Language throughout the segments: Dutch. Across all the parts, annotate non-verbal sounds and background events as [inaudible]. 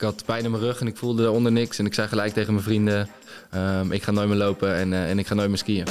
ik had pijn in mijn rug en ik voelde eronder niks. En ik zei gelijk tegen mijn vrienden, ehm, ik ga nooit meer lopen en, en ik ga nooit meer skiën.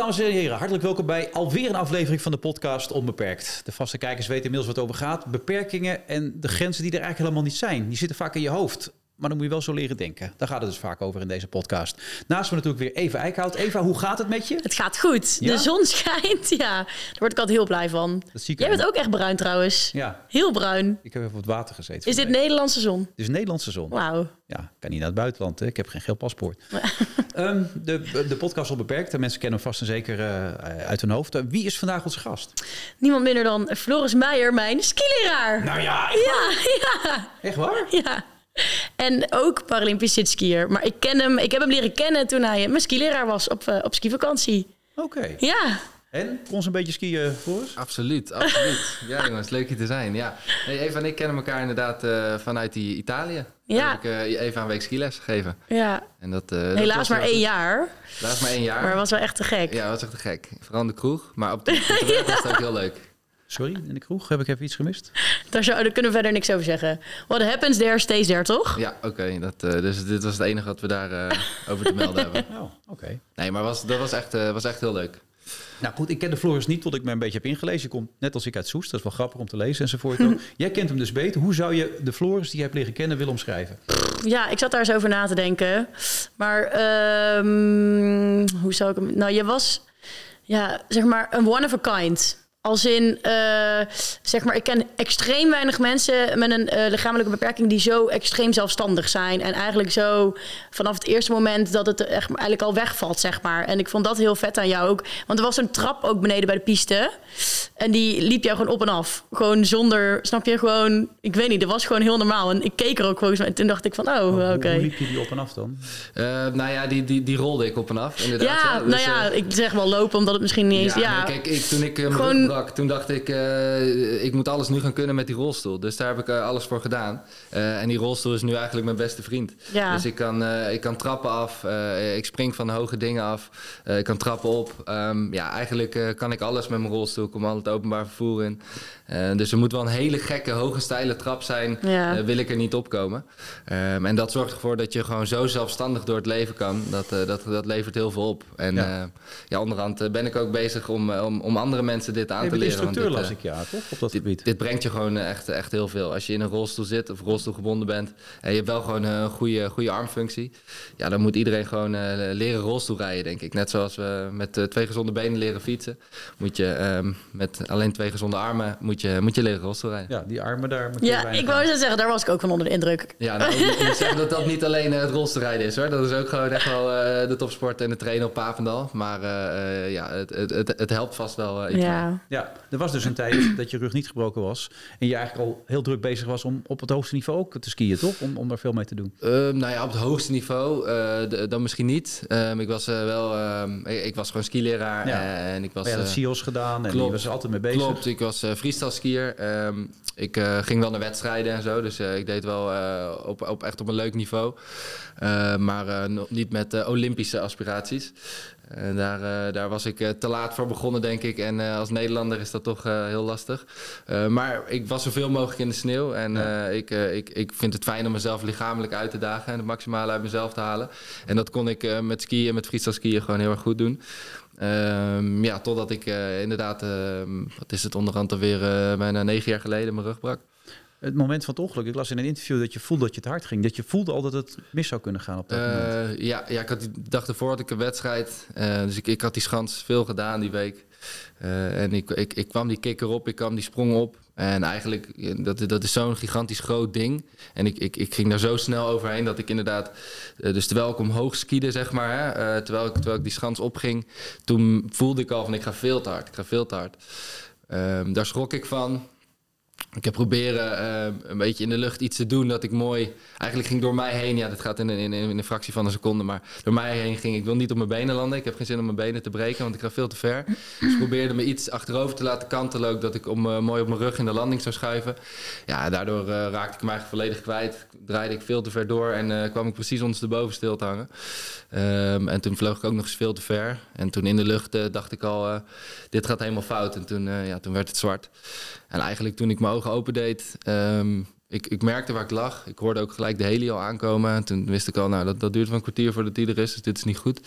dames en heren, hartelijk welkom bij alweer een aflevering van de podcast Onbeperkt. De vaste kijkers weten inmiddels wat het over gaat. Beperkingen en de grenzen die er eigenlijk helemaal niet zijn. Die zitten vaak in je hoofd. Maar dan moet je wel zo leren denken. Daar gaat het dus vaak over in deze podcast. Naast me natuurlijk weer Eva Eickhout. Eva, hoe gaat het met je? Het gaat goed. De zon schijnt. Ja, daar word ik altijd heel blij van. Dat zie ik Jij bent ook echt bruin trouwens. Ja. Heel bruin. Ik heb even op het water gezeten. Is dit Nederlandse zon? Dit is Nederlandse zon. Wauw. Ja, ik kan niet naar het buitenland. Hè. Ik heb geen geel paspoort. um, [laughs] de, de podcast al beperkt. De mensen kennen hem vast en zeker uh, uit hun hoofd. Wie is vandaag onze gast? Niemand minder dan Floris Meijer, mijn skileraar. Nou ja, echt ja, ja. Echt waar? Ja. En ook Paralympisch zitskier. Maar ik ken hem, ik heb hem leren kennen toen hij mijn skileraar was op, uh, op skivakantie. Oké. Ja. En? Kon ze een beetje skiën voor Absoluut, absoluut. ja [laughs] jongens, leuk hier te zijn. Ja. Hey, Eva en ik kennen elkaar inderdaad uh, vanuit die Italië. Ja. heb ik uh, even een week skiles gegeven. Ja. En dat, uh, Helaas maar één jaar. Helaas maar één jaar. Maar was wel echt te gek. Ja, was echt te gek. Vooral de kroeg. Maar op de, op de [laughs] was het ook heel leuk. Sorry, in de kroeg? Heb ik even iets gemist? Daar, zou, daar kunnen we verder niks over zeggen. What happens there stays there, toch? Ja, oké. dat uh, dus dit was het enige wat we daarover uh, over te melden [laughs] hebben. Oh, oké. Nee, maar was, dat was echt, uh, was echt heel leuk. Nou goed, ik ken de Floris niet tot ik me een beetje heb ingelezen. Je komt net als ik uit Soest, dat is wel grappig om te lezen enzovoort. [laughs] Jij kent hem dus beter. Hoe zou je de Floris die je hebt leren kennen willen omschrijven? Ja, ik zat daar eens over na te denken. Maar um, hoe zou ik hem... Nou, je was ja, zeg maar een one of a kind. Als in, uh, zeg maar, ik ken extreem weinig mensen met een uh, lichamelijke beperking die zo extreem zelfstandig zijn. En eigenlijk zo vanaf het eerste moment dat het echt eigenlijk al wegvalt, zeg maar. En ik vond dat heel vet aan jou ook. Want er was een trap ook beneden bij de piste. En die liep jou gewoon op en af. Gewoon zonder, snap je, gewoon, ik weet niet, dat was gewoon heel normaal. En ik keek er ook gewoon en toen dacht ik van, oh, oké. Okay. Hoe liep je die op en af dan? Uh, nou ja, die, die, die rolde ik op en af, inderdaad. Ja, ja. Dus, nou ja, ik zeg wel lopen, omdat het misschien niet eens, ja. ja. kijk, ik, toen ik gewoon toen dacht ik, uh, ik moet alles nu gaan kunnen met die rolstoel. Dus daar heb ik uh, alles voor gedaan. Uh, en die rolstoel is nu eigenlijk mijn beste vriend. Ja. Dus ik kan, ik kan trappen af, ik spring van hoge dingen af, ik kan trappen op. Um, ja, eigenlijk kan ik alles met mijn rolstoel. Ik kom al het openbaar vervoer in. dus er moet wel een hele gekke, hoge, steile trap zijn, ja. wil ik er niet opkomen. Um, en dat zorgt ervoor dat je gewoon zo zelfstandig door het leven kan. Dat, dat, dat levert heel veel op. En ja, ja onderhand ben ik ook bezig om, om, om andere mensen dit aan te leren instructeur las ik ja, toch? Op dat dit, gebied. Dit brengt je gewoon echt, echt heel veel. Als je in een rolstoel zit of rolstoelgebonden bent en je hebt wel gewoon een goede, goede armfunctie, ja, dan moet iedereen gewoon uh, leren rolstoel rijden, denk ik. Net zoals we met uh, twee gezonde benen leren fietsen, moet je um, met alleen twee gezonde armen moet je, moet je leren rolstoel rijden. Ja, die armen daar moet je Ja, ik wou zeggen, daar was ik ook van onder de indruk. Ja, nou, ik moet zeggen dat dat niet alleen het rolstoelrijden is hoor. Dat is ook gewoon echt wel de topsport en de trainen op Papendal. Maar ja, het, het, het, het, helpt vast wel iets. Ja. Ja, er was dus een tijd [clears throat] dat je rug niet gebroken was. En je eigenlijk al heel druk bezig was om op het hoogste niveau ook te skiën, toch? Om, om daar veel mee te doen. Uh, nou ja, op het hoogste niveau uh, dan misschien niet. Um, ik was uh, wel, um, ik, ik, was gewoon skileraar. Ja. en ik was, maar je had CIO's gedaan en klopt, je was er altijd mee bezig. Klopt, ik was freestyle skier. Ik ging wel naar wedstrijden en zo. Dus ik deed wel op, op, echt op een leuk niveau. maar niet met Olympische aspiraties. En daar, uh, daar was ik uh, te laat voor begonnen, denk ik. En uh, als Nederlander is dat toch heel lastig. maar ik was zoveel mogelijk in de sneeuw. En ja. ik, ik, ik vind het fijn om mezelf lichamelijk uit te dagen en het maximale uit mezelf te halen. En dat kon ik met skiën, met freestyle skiën gewoon heel erg goed doen. Um, ja, totdat ik inderdaad, ehm, wat is het onderhand alweer bijna negen jaar geleden, mijn rug brak het moment van het ongeluk. Ik las in een interview dat je voelde dat je het hard ging. Dat je voelde al dat het mis zou kunnen gaan op dat uh, moment. Ja, ja, ik had die dag ervoor had ik een wedstrijd. Uh, dus ik, ik had die schans veel gedaan die week. Uh, en ik, ik, ik kwam die kikker op, ik kwam die sprong op. En eigenlijk, dat, dat is zo'n gigantisch groot ding. En ik, ik, ik ging daar zo snel overheen dat ik inderdaad... dus terwijl ik omhoog skiede, zeg maar... Hè, terwijl, ik, terwijl ik die schans opging... toen voelde ik al van ik ga veel te hard, ik ga veel te hard. Ehm, daar schrok ik van. Ik heb proberen eh, een beetje in de lucht iets te doen dat ik mooi... Eigenlijk ging door mij heen, ja, dat gaat in, in, in een fractie van een seconde... maar door mij heen ging, ik wil niet op mijn benen landen. Ik heb geen zin om mijn benen te breken, want ik ga veel te ver. Dus ik probeerde me iets achterover te laten kantelen... ook dat ik om, eh, mooi op mijn rug in de landing zou schuiven. Ja, daardoor eh, raakte ik me eigenlijk volledig kwijt. Draaide ik veel te ver door en kwam ik precies ondersteboven stil te hangen. Ehm, en toen vloog ik ook nog eens veel te ver. En toen in de lucht dacht ik al, dit gaat helemaal fout. En toen, ja, toen werd het zwart. En eigenlijk toen ik mijn ogen opendeed, ehm ik, ik merkte waar ik lag. Ik hoorde ook gelijk de heli al aankomen. En toen wist ik al, nou, dat, dat duurt wel een kwartier voordat die er is. Dus dit is niet goed.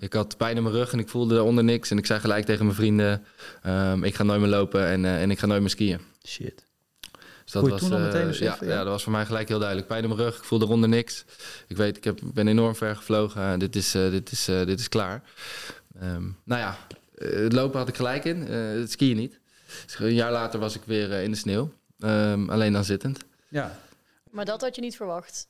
Ik had pijn in mijn rug en ik voelde eronder niks. En ik zei gelijk tegen mijn vrienden, ehm, ik ga nooit meer lopen en, eh, en ik ga nooit meer skiën. Shit. Dus Kon je toen eh, meteen ja, ja? ja, dat was voor mij gelijk heel duidelijk. Pijn in mijn rug, ik voelde eronder niks. Ik weet, ik heb, ben enorm ver gevlogen. Dit, is, eh, dit, is, dit is klaar. Ehm, nou ja, het lopen had ik gelijk in. het skiën niet. Dus een jaar later was ik weer eh, in de sneeuw. Ehm, alleen dan zittend. Ja. Maar dat had je niet verwacht.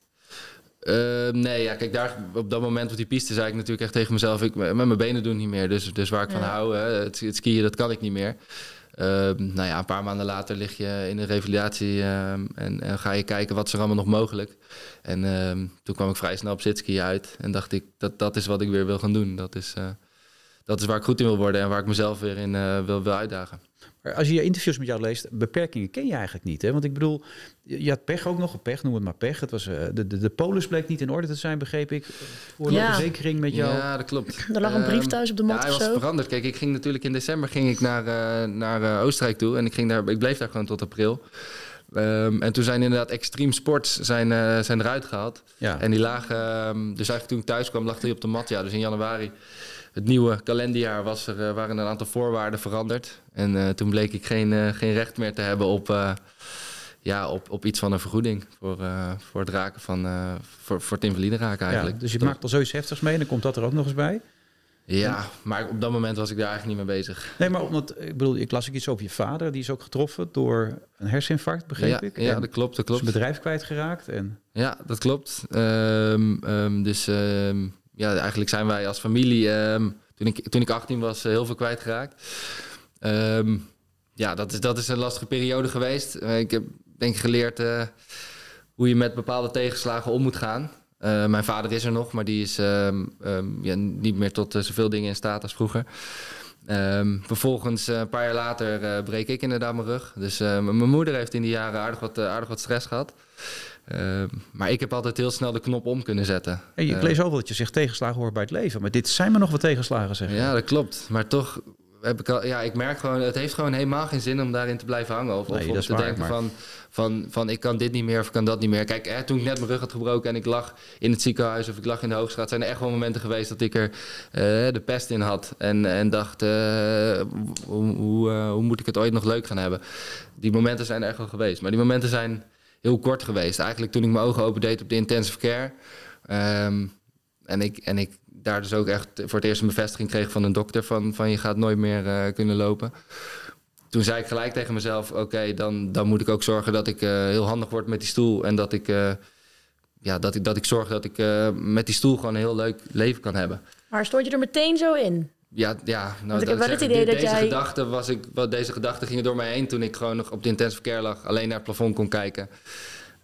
Ehm, nee, ja, kijk, daar, op dat moment op die piste zei ik natuurlijk echt tegen mezelf... Ik, met mijn benen doen niet meer, dus, dus waar ik van hou, hè, het, het skiën, dat kan ik niet meer. Ehm, nou ja, een paar maanden later lig je in de revalidatie ehm, en, en ga je kijken wat is er allemaal nog mogelijk. En ehm, toen kwam ik vrij snel op zitskiën uit en dacht ik, dat, dat is wat ik weer wil gaan doen. Dat is, eh, dat is waar ik goed in wil worden en waar ik mezelf weer in eh, wil, wil uitdagen. Maar als je je interviews met jou leest, beperkingen ken je eigenlijk niet. Hè? Want ik bedoel, je had pech ook nog, pech, noem het maar pech. Het was, eh, de, de, de polis bleek niet in orde te zijn, begreep ik. Voor de Ja. verzekering met jou. Ja, dat klopt. Er lag een brief Ehm, thuis op de mat Ja, hij was zo. veranderd. Kijk, ik ging natuurlijk in december ging ik naar, eh, naar eh, Oostenrijk toe. En ik, ging daar, ik bleef daar gewoon tot april. Ehm, en toen zijn inderdaad extreme sports zijn, eh, zijn eruit gehaald. Ja. En die lagen, ehm, dus eigenlijk toen ik thuis kwam, lag hij op de mat. Ja, dus in januari, het nieuwe kalenderjaar, was er, eh, waren een aantal voorwaarden veranderd. En eh, toen bleek ik geen, eh, geen recht meer te hebben op, ja, op, op iets van een vergoeding. Voor, voor het raken van, voor, voor het invalide raken eigenlijk. Ja, dus je maakt al zoiets heftigs mee en dan komt dat er ook nog eens bij. Ja, maar op dat moment was ik daar eigenlijk niet mee bezig. Nee, maar omdat, ik bedoel, ik las ook iets over je vader. Die is ook getroffen door een herseninfarct, begreep ja, ik. Ja, En dat klopt, dat is klopt. een bedrijf kwijtgeraakt. En, Ja, dat klopt. Ehm, ehm, dus ehm, ja, eigenlijk zijn wij als familie, ehm, toen, ik, toen ik 18 was, eh, heel veel kwijtgeraakt. Ehm ja, dat is, dat is een lastige periode geweest. Eh, ik heb denk geleerd eh, hoe je met bepaalde tegenslagen om moet gaan. Mijn vader is er nog, maar die is ehm, niet meer tot zoveel dingen in staat als vroeger. Ehm, vervolgens, een paar jaar later, breek ik inderdaad mijn rug. Dus mijn moeder heeft in die jaren aardig wat, aardig wat stress gehad. Ehm, maar ik heb altijd heel snel de knop om kunnen zetten. en je, ik Eh, lees over dat je zegt tegenslagen hoort bij het leven. Maar dit zijn maar nog wat tegenslagen, zeg ja, dat klopt. Maar toch heb ik al, ja, ik merk gewoon, het heeft gewoon helemaal geen zin om daarin te blijven hangen. Of, Nee, of te waar, denken maar- van, van, van ik kan dit niet meer of ik kan dat niet meer. Kijk, hè, toen ik net mijn rug had gebroken en ik lag in het ziekenhuis of ik lag in de hoogstraat, zijn er echt wel momenten geweest dat ik er eh, de pest in had. En, en dacht, eh, hoe, hoe, eh, hoe moet ik het ooit nog leuk gaan hebben? Die momenten zijn er echt wel geweest. Maar die momenten zijn heel kort geweest. Eigenlijk toen ik mijn ogen opendeed op de intensive care. Ehm, en, ik, en ik daar dus ook echt voor het eerst een bevestiging kreeg van een dokter van, van je gaat nooit meer eh, kunnen lopen. Toen zei ik gelijk tegen mezelf, oké, dan, dan moet ik ook zorgen dat ik eh, heel handig word met die stoel. En dat ik, eh, ja, dat ik, dat ik zorg dat ik met die stoel gewoon een heel leuk leven kan hebben. Maar stort je er meteen zo in? Ja, ja nou, ik heb wel het idee dat deze jij- Gedachte was ik, wat deze gedachten gingen door mij heen toen ik gewoon nog op de intensive care lag. Alleen naar het plafond kon kijken.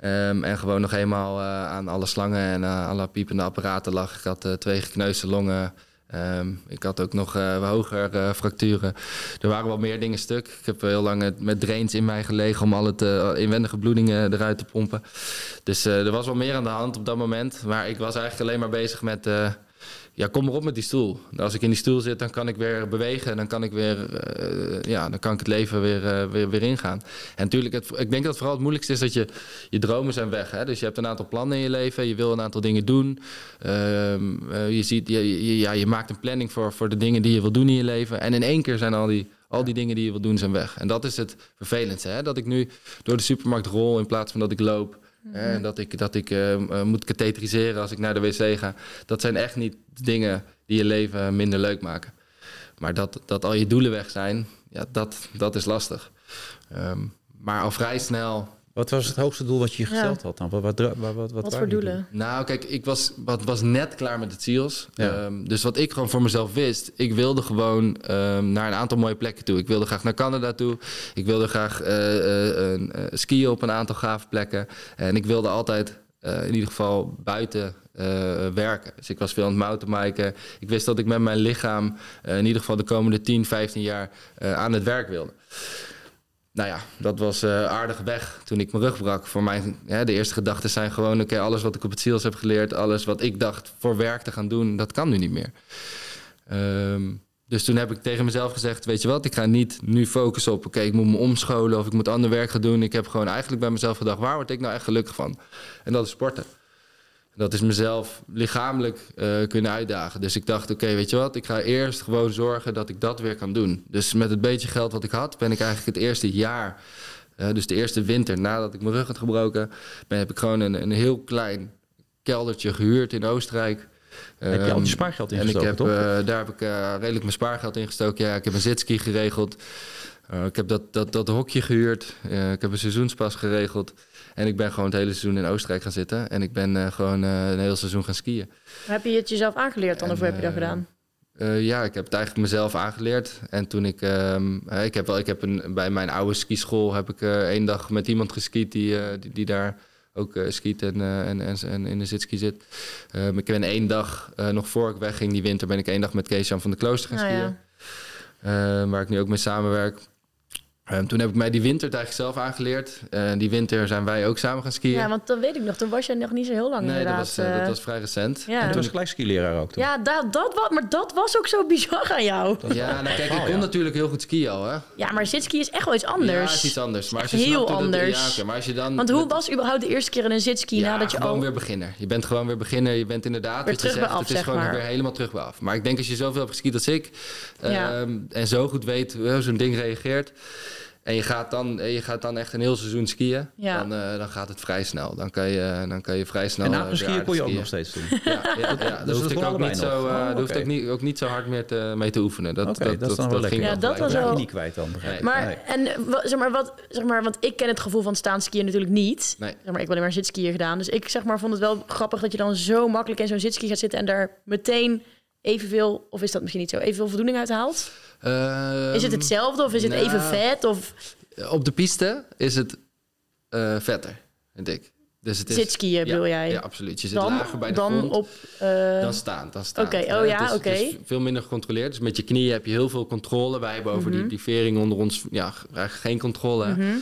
Ehm, en gewoon nog eenmaal eh, aan alle slangen en eh, alle piepende apparaten lag. Ik had eh, twee gekneusde longen. Ehm, ik had ook nog hoger fracturen. Er waren wel meer dingen stuk. Ik heb heel lang met drains in mij gelegen om al het inwendige bloedingen eruit te pompen. Dus er was wel meer aan de hand op dat moment. Maar ik was eigenlijk alleen maar bezig met... ja, kom maar op met die stoel. Als ik in die stoel zit, dan kan ik weer bewegen. Dan kan ik weer, eh, ja, dan kan ik het leven weer, eh, weer, weer ingaan. En natuurlijk, het, ik denk dat vooral het moeilijkste is dat je, je dromen zijn weg. Hè? Dus je hebt een aantal plannen in je leven. Je wil een aantal dingen doen. Ehm, eh, je, ziet, je, ja, je maakt een planning voor, voor de dingen die je wil doen in je leven. En in één keer zijn al die, al die dingen die je wil doen, zijn weg. En dat is het vervelendste. Hè? Dat ik nu door de supermarkt rol in plaats van dat ik loop. En dat ik, dat ik eh, eh, moet katheteriseren als ik naar de wc ga. Dat zijn echt niet dingen die je leven minder leuk maken. Maar dat, dat al je doelen weg zijn, ja, dat, dat is lastig. Ehm, maar al vrij snel Wat was het hoogste doel wat je Ja. gesteld had dan? Wat, wat, wat, wat, wat voor doelen? Nou, kijk, ik was, wat, was net klaar met het SEALS. Ja. Ehm, dus wat ik gewoon voor mezelf wist, ik wilde gewoon ehm, naar een aantal mooie plekken toe. Ik wilde graag naar Canada toe. Ik wilde graag eh, eh, een, eh, skiën op een aantal gave plekken. En ik wilde altijd eh, in ieder geval buiten eh, werken. Dus ik was veel aan het mountainbiken. Ik wist dat ik met mijn lichaam in ieder geval de komende 10, 15 jaar eh, aan het werk wilde. Nou ja, dat was eh aardig weg toen ik mijn rug brak. Voor mij, de eerste gedachten zijn gewoon... oké, alles wat ik op het SEALS heb geleerd... alles wat ik dacht voor werk te gaan doen... dat kan nu niet meer. Ehm, dus toen heb ik tegen mezelf gezegd... weet je wat, ik ga niet nu focussen op... oké, ik moet me omscholen of ik moet ander werk gaan doen. Ik heb gewoon eigenlijk bij mezelf gedacht... waar word ik nou echt gelukkig van? En dat is sporten. Dat is mezelf lichamelijk eh, kunnen uitdagen. Dus ik dacht, oké, weet je wat? Ik ga eerst gewoon zorgen dat ik dat weer kan doen. Dus met het beetje geld wat ik had, ben ik eigenlijk het eerste jaar... eh, dus de eerste winter nadat ik mijn rug had gebroken... Ben, heb ik gewoon een, een heel klein keldertje gehuurd in Oostenrijk. Heb je al Ehm, je spaargeld en ik ingestoken, heb, eh, daar heb ik redelijk mijn spaargeld in gestoken. Ja, ik heb een zitski geregeld. Ik heb dat, dat, dat hokje gehuurd. Eh, ik heb een seizoenspas geregeld. En ik ben gewoon het hele seizoen in Oostenrijk gaan zitten. En ik ben eh, gewoon eh, een heel seizoen gaan skiën. Heb je het jezelf aangeleerd dan, En, of heb je dat eh, gedaan? Ja, ik heb het eigenlijk mezelf aangeleerd. En toen ik... ehm, eh, ik heb wel, ik heb een, bij mijn oude skischool heb ik één dag met iemand geskiet die, die, die daar ook skiet en, en, en, en in de zitski zit. Ehm, ik ben één dag, nog voor ik wegging die winter, ben ik één dag met Kees-Jan van de Klooster gaan Nou skiën. ja. Eh, waar ik nu ook mee samenwerk. Ehm, toen heb ik mij die winter het eigenlijk zelf aangeleerd. Eh, die winter zijn wij ook samen gaan skiën. ja, want dat weet ik nog. Toen was je nog niet zo heel lang nee, dat inderdaad. was, eh, eh, dat was vrij recent. ja. En toen was ik gelijk skileraar ook. Toen. Ja, dat, dat was, maar dat was ook zo bizar aan jou. Ja, nou kijk, ik Oh, kon ja. natuurlijk heel goed skiën al, hè? Ja, maar zitski is echt wel iets Ja, anders. is iets anders. Maar als je Heel dat- anders. ja, oké, maar als je dan... Want hoe met- was überhaupt de eerste keer in een zitski ja, nadat je gewoon al... weer beginner. Je bent gewoon weer beginner. Je bent inderdaad, Weer terug bij zegt, af, het is zeg gewoon maar. weer helemaal terug bij af. Maar ik denk als je zoveel hebt geskiet als ik... Ja. ehm, en zo goed weet hoe zo'n ding reageert... en je gaat, dan, en je gaat dan echt een heel seizoen skiën... Ja. Dan, eh, dan gaat het vrij snel. Dan kan je, dan kan je vrij snel... en eh, na skiën kon je ook nog steeds doen. [laughs] Ja, ja, ja, daar dat hoefde ik ook niet zo, eh, Oh, daar hoefde oké. ik niet, ook niet zo hard meer te, mee te oefenen. Dat, dat, dat is dan wel ging. Ja, wel dat was wel- niet kwijt dan. Maar, Nee. en, eh, zeg maar, wat, zeg maar, want ik ken het gevoel van staan skiën natuurlijk niet. Nee. Zeg maar, ik heb alleen maar zitskiën gedaan. Dus ik zeg maar, vond het wel grappig dat je dan zo makkelijk in zo'n zitski gaat zitten... en daar meteen evenveel, of is dat misschien niet zo, evenveel voldoening uit haalt? Ehm, Is het hetzelfde of is het nou, even vet? Of Op de piste is het eh, vetter, vind ik. Dus het is, zitskiën bedoel ja, jij? Ja, absoluut. Je zit dan lager bij de dan grond. op... eh, dan staan, dan staan. Oké, oh ja, het is, oké. veel minder gecontroleerd. Dus met je knieën heb je heel veel controle. Wij hebben over die, Mhm. die vering onder ons ja, eigenlijk geen controle. mhm.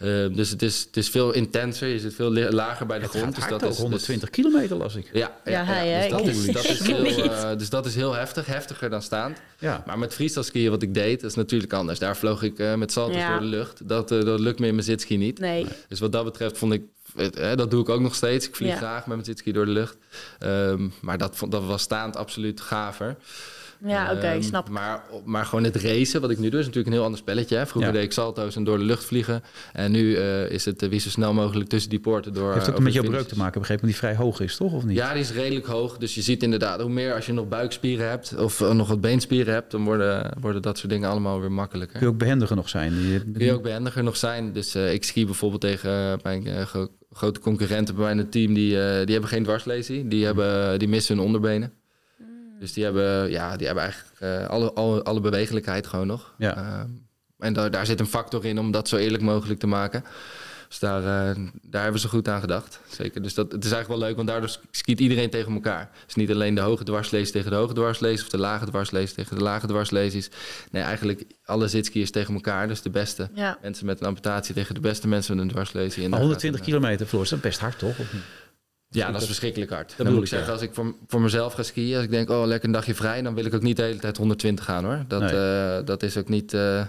Eh, dus het is, het is veel intenser. Je zit veel lager bij de Het grond. gaat dus dat ook, is 120 kilometer las ik. Dus, ja, Ja, hij, dus, dat is, dat heel, [laughs] eh, dus dat is heel heftig. Heftiger dan staand. Ja. Maar met freestyle skiën wat ik deed, dat is natuurlijk anders. Daar vloog ik eh, met salto's Ja. door de lucht. Dat, eh, dat lukt me in mijn zitski niet. Nee. Dus wat dat betreft vond ik, dat doe ik ook nog steeds. Ik vlieg Ja. graag met mijn zitski door de lucht. Ehm, maar dat, vond- dat was staand absoluut gaver. Ja, oké, Ehm, snap. Maar, maar gewoon het racen, wat ik nu doe, is natuurlijk een heel ander spelletje. Hè? Vroeger Ja. deed ik salto's en door de lucht vliegen. En nu eh, is het eh, wie zo snel mogelijk tussen die poorten door. Heeft eh, ook met jouw breuk te maken, begreep ik, die vrij hoog is, toch? Of niet? Ja, die is redelijk hoog. Dus je ziet inderdaad, hoe meer als je nog buikspieren hebt of eh, nog wat beenspieren hebt, dan worden, worden dat soort dingen allemaal weer makkelijker. Kun je ook behendiger nog zijn? Je- Kun je ook behendiger nog zijn. Dus eh, ik ski bijvoorbeeld tegen eh, mijn eh, gro- grote concurrenten bij mijn team. Die, eh, die hebben geen dwarslesie. Die, hebben, die missen hun onderbenen. Dus die hebben, ja, die hebben eigenlijk eh, alle, alle, alle bewegelijkheid gewoon nog. Ja. Ehm, en daar, daar zit een factor in om dat zo eerlijk mogelijk te maken. Dus daar, eh, daar hebben ze goed aan gedacht. Zeker. Dus dat, het is eigenlijk wel leuk, want daardoor skiet iedereen tegen elkaar. Dus niet alleen de hoge dwarslees tegen de hoge dwarslees... of de lage dwarslees tegen de lage dwarslesies. Nee, eigenlijk alle zitskiers tegen elkaar. Dus de beste Ja. mensen met een amputatie tegen de beste mensen met een daar 120 gaat het, kilometer, Floor, is dat best hard, toch? Of niet? Ja, dat is verschrikkelijk hard. dan bedoel moet ik zeggen, ja. als ik voor, voor mezelf ga skiën... als ik denk, oh, lekker een dagje vrij... dan wil ik ook niet de hele tijd 120 gaan, hoor. Dat, Nee. eh, dat is ook niet... eh, eh,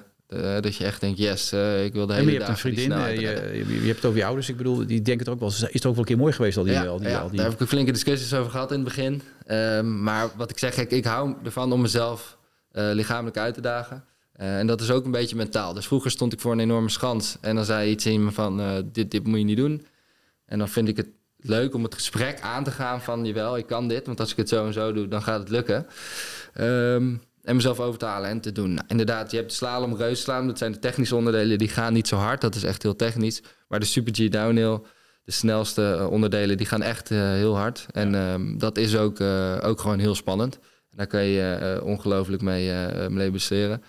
dat je echt denkt, yes, ik wil de hele je hebt een dag vriendin, je, je, je hebt het over je ouders. Ik bedoel, die denken het ook wel. Is het ook wel een keer mooi geweest al die, ja, al die, ja, al die daar heb ik ook flinke discussies over gehad in het begin. Ehm, maar wat ik zeg, ik, ik hou ervan om mezelf lichamelijk uit te dagen. En dat is ook een beetje mentaal. Dus vroeger stond ik voor een enorme schans. En dan zei iets in me van, dit, dit moet je niet doen. En dan vind ik het leuk om het gesprek aan te gaan van, jawel, ik kan dit. Want als ik het zo en zo doe, dan gaat het lukken. Ehm, En mezelf over te halen en te doen. Nou, inderdaad, je hebt de slalom, reusslalom. Dat zijn de technische onderdelen. Die gaan niet zo hard. Dat is echt heel technisch. Maar de Super G downhill, de snelste eh, onderdelen, die gaan echt eh, heel hard. En ehm, dat is ook, eh, ook gewoon heel spannend. En daar kan je eh, ongelooflijk mee, mee besteren.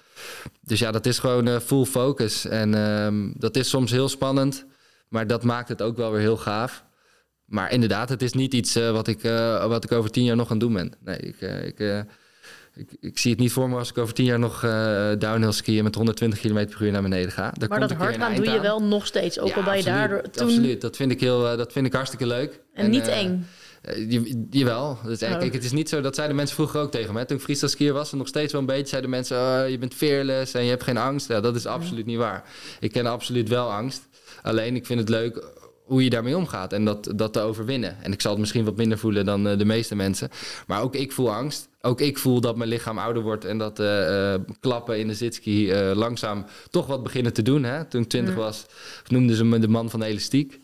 Dus ja, dat is gewoon full focus. En ehm, dat is soms heel spannend. Maar dat maakt het ook wel weer heel gaaf. Maar inderdaad, het is niet iets eh, wat, ik, eh, wat ik over tien jaar nog aan het doen ben. Nee, ik, eh, ik, ik, ik zie het niet voor me als ik over tien jaar nog downhill skiën met 120 km per uur naar beneden ga. Daar Maar dat hardgaan eind doe je aan. wel nog steeds. Ook Ja, al ben je daardoor toen... Absoluut, dat vind ik, heel, dat vind ik hartstikke leuk. En niet eng. je- jawel. Dat is, Oh. Kijk, het is niet zo, dat zeiden mensen vroeger ook tegen me. Toen ik freestyle skier was, en nog steeds wel een beetje, zeiden mensen... "Oh, je bent fearless en je hebt geen angst. Ja, dat is absoluut niet waar. Ik ken absoluut wel angst. Alleen, ik vind het leuk hoe je daarmee omgaat en dat, dat te overwinnen. En ik zal het misschien wat minder voelen dan eh, de meeste mensen. Maar ook ik voel angst. Ook ik voel dat mijn lichaam ouder wordt en dat eh, klappen in de zitski langzaam toch wat beginnen te doen. Hè? Toen ik twintig was, noemden ze me de man van de elastiek.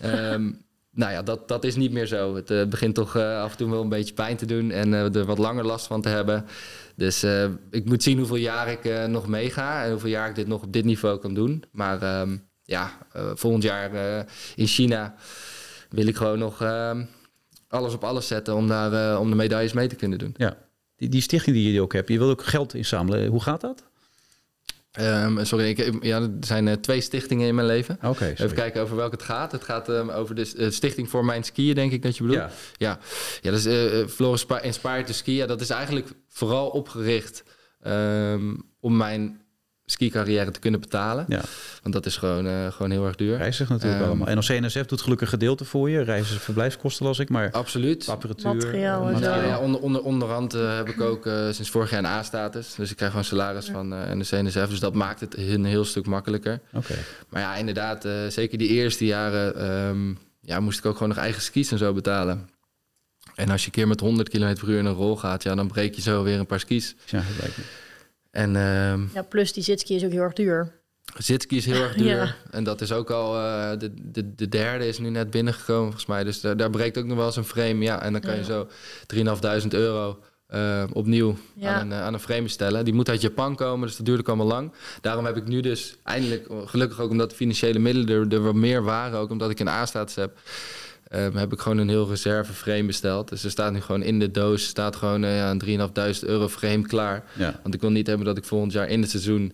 Ehm, [laughs] nou ja, dat, dat is niet meer zo. Het begint toch af en toe wel een beetje pijn te doen en eh, er wat langer last van te hebben. Dus ik moet zien hoeveel jaar ik nog meega en hoeveel jaar ik dit nog op dit niveau kan doen. Maar ehm, ja, eh, volgend jaar eh, in China wil ik gewoon nog ehm, alles op alles zetten om, daar, eh, om de medailles mee te kunnen doen. Ja. Die, die stichting die je ook hebt, je wil ook geld inzamelen. Hoe gaat dat? Ehm, sorry, ik, ja, er zijn eh, twee stichtingen in mijn leven. Oké, Even kijken over welke het gaat. Het gaat ehm, over de eh, Stichting voor Mijn Skiën, denk ik dat je bedoelt. Ja. Ja, ja dat is eh Floris Spa- Inspired to Ski. Ja, dat is eigenlijk vooral opgericht ehm, om mijn skicarrière te kunnen betalen. Ja, Want dat is gewoon, eh, gewoon heel erg duur. reizen natuurlijk Ehm, allemaal. En als CNSF doet gelukkig gedeelte voor je. Reizen en verblijfskosten las ik, maar Absoluut. apparatuur... Materiaal. Ja, ja, onder, onder, onderhand eh, heb ik ook eh, sinds vorig jaar een A-status. Dus ik krijg gewoon salaris van eh de CNSF. Dus dat maakt het een heel stuk makkelijker. Oké. Maar ja, inderdaad, eh, zeker die eerste jaren ehm, ja, moest ik ook gewoon nog eigen skis en zo betalen. En als je een keer met 100 km per uur in een rol gaat, ja, dan breek je zo weer een paar skis. Ja, dat lijkt me. En ehm Ja, plus die zitski is ook heel erg duur. zitski is heel erg [laughs] duur. Ja. En dat is ook al, eh, de, de, de derde is nu net binnengekomen volgens mij. Dus daar, daar breekt ook nog wel eens een frame. Ja, en dan kan je zo 3.500 euro eh, opnieuw Ja. aan, een, eh, aan een frame stellen. Die moet uit Japan komen, dus dat duurde ook allemaal lang. Daarom heb ik nu dus eindelijk, gelukkig ook omdat de financiële middelen er, er wat meer waren, ook omdat ik een A-status heb, ehm, heb ik gewoon een heel reserve frame besteld. Dus er staat nu gewoon in de doos staat gewoon eh, ja, een 3.500 euro frame klaar. Ja. Want ik wil niet hebben dat ik volgend jaar in het seizoen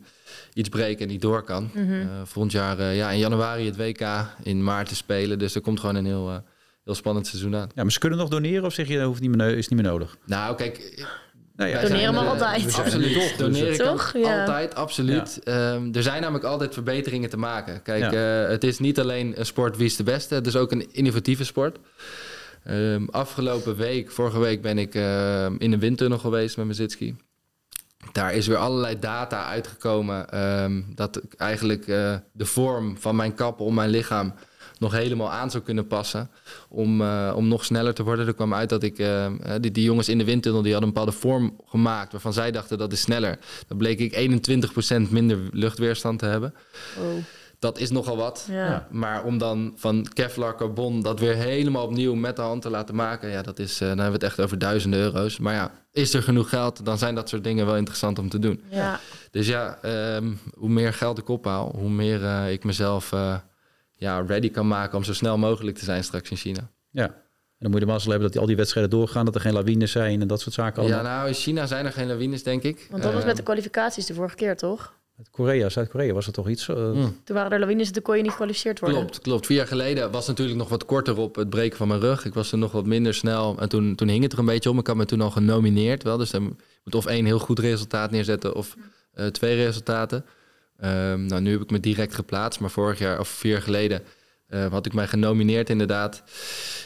iets breek en niet door kan. Mhm. Eh, volgend jaar eh, ja, in januari het WK, in maart te spelen. Dus er komt gewoon een heel, eh, heel spannend seizoen aan. ja, maar ze kunnen nog doneren of zeg je dat hoeft niet meer, is niet meer nodig? Nou, kijk, Nou ja, zijn, mag eh, altijd. we zijn Absoluut. toch, dus kan Toch? Ja. altijd, absoluut. Ehm, er zijn namelijk altijd verbeteringen te maken. Kijk, Ja. eh, het is niet alleen een sport wie is de beste. Het is ook een innovatieve sport. Ehm, afgelopen week, vorige week, ben ik ehm, in een windtunnel geweest met mijn zitski. Daar is weer allerlei data uitgekomen ehm, dat ik eigenlijk eh, de vorm van mijn kap om mijn lichaam nog helemaal aan zou kunnen passen om, eh, om nog sneller te worden. Er kwam uit dat ik, eh, eh, die, die jongens in de windtunnel die hadden een bepaalde vorm gemaakt waarvan zij dachten dat is sneller. Dan bleek ik 21% minder luchtweerstand te hebben. Oh, Dat is nogal wat. ja. Maar om dan van Kevlar carbon dat weer helemaal opnieuw met de hand te laten maken, ja, dat is, eh, dan hebben we het echt over duizenden euro's. Maar ja, is er genoeg geld, dan zijn dat soort dingen wel interessant om te doen. ja. Dus ja, ehm, hoe meer geld ik ophaal, hoe meer eh, ik mezelf eh, ja, ready kan maken om zo snel mogelijk te zijn straks in China. Ja. En dan moet je de mazzel hebben dat al die wedstrijden doorgaan, dat er geen lawines zijn en dat soort zaken allemaal. Ja, nou, in China zijn er geen lawines, denk ik. Want dat was Ehm, met de kwalificaties de vorige keer, toch? Uit Korea, Zuid-Korea was er toch iets? eh, mm. Toen waren er lawines en toen kon je niet gekwalificeerd worden. Klopt, klopt. Vier jaar geleden was natuurlijk nog wat korter op het breken van mijn rug. Ik was er nog wat minder snel. En toen, toen hing het er een beetje om. Ik had me toen al genomineerd. Wel. Dus dan moet of één heel goed resultaat neerzetten of eh, twee resultaten. Ehm, nou, nu heb ik me direct geplaatst. Maar vorig jaar of vier jaar geleden eh, had ik mij genomineerd inderdaad.